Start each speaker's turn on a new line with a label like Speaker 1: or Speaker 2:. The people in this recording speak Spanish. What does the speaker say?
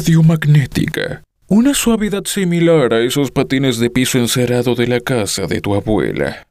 Speaker 1: radiomagnética. Una suavidad similar a esos patines de piso encerado de la casa de tu abuela.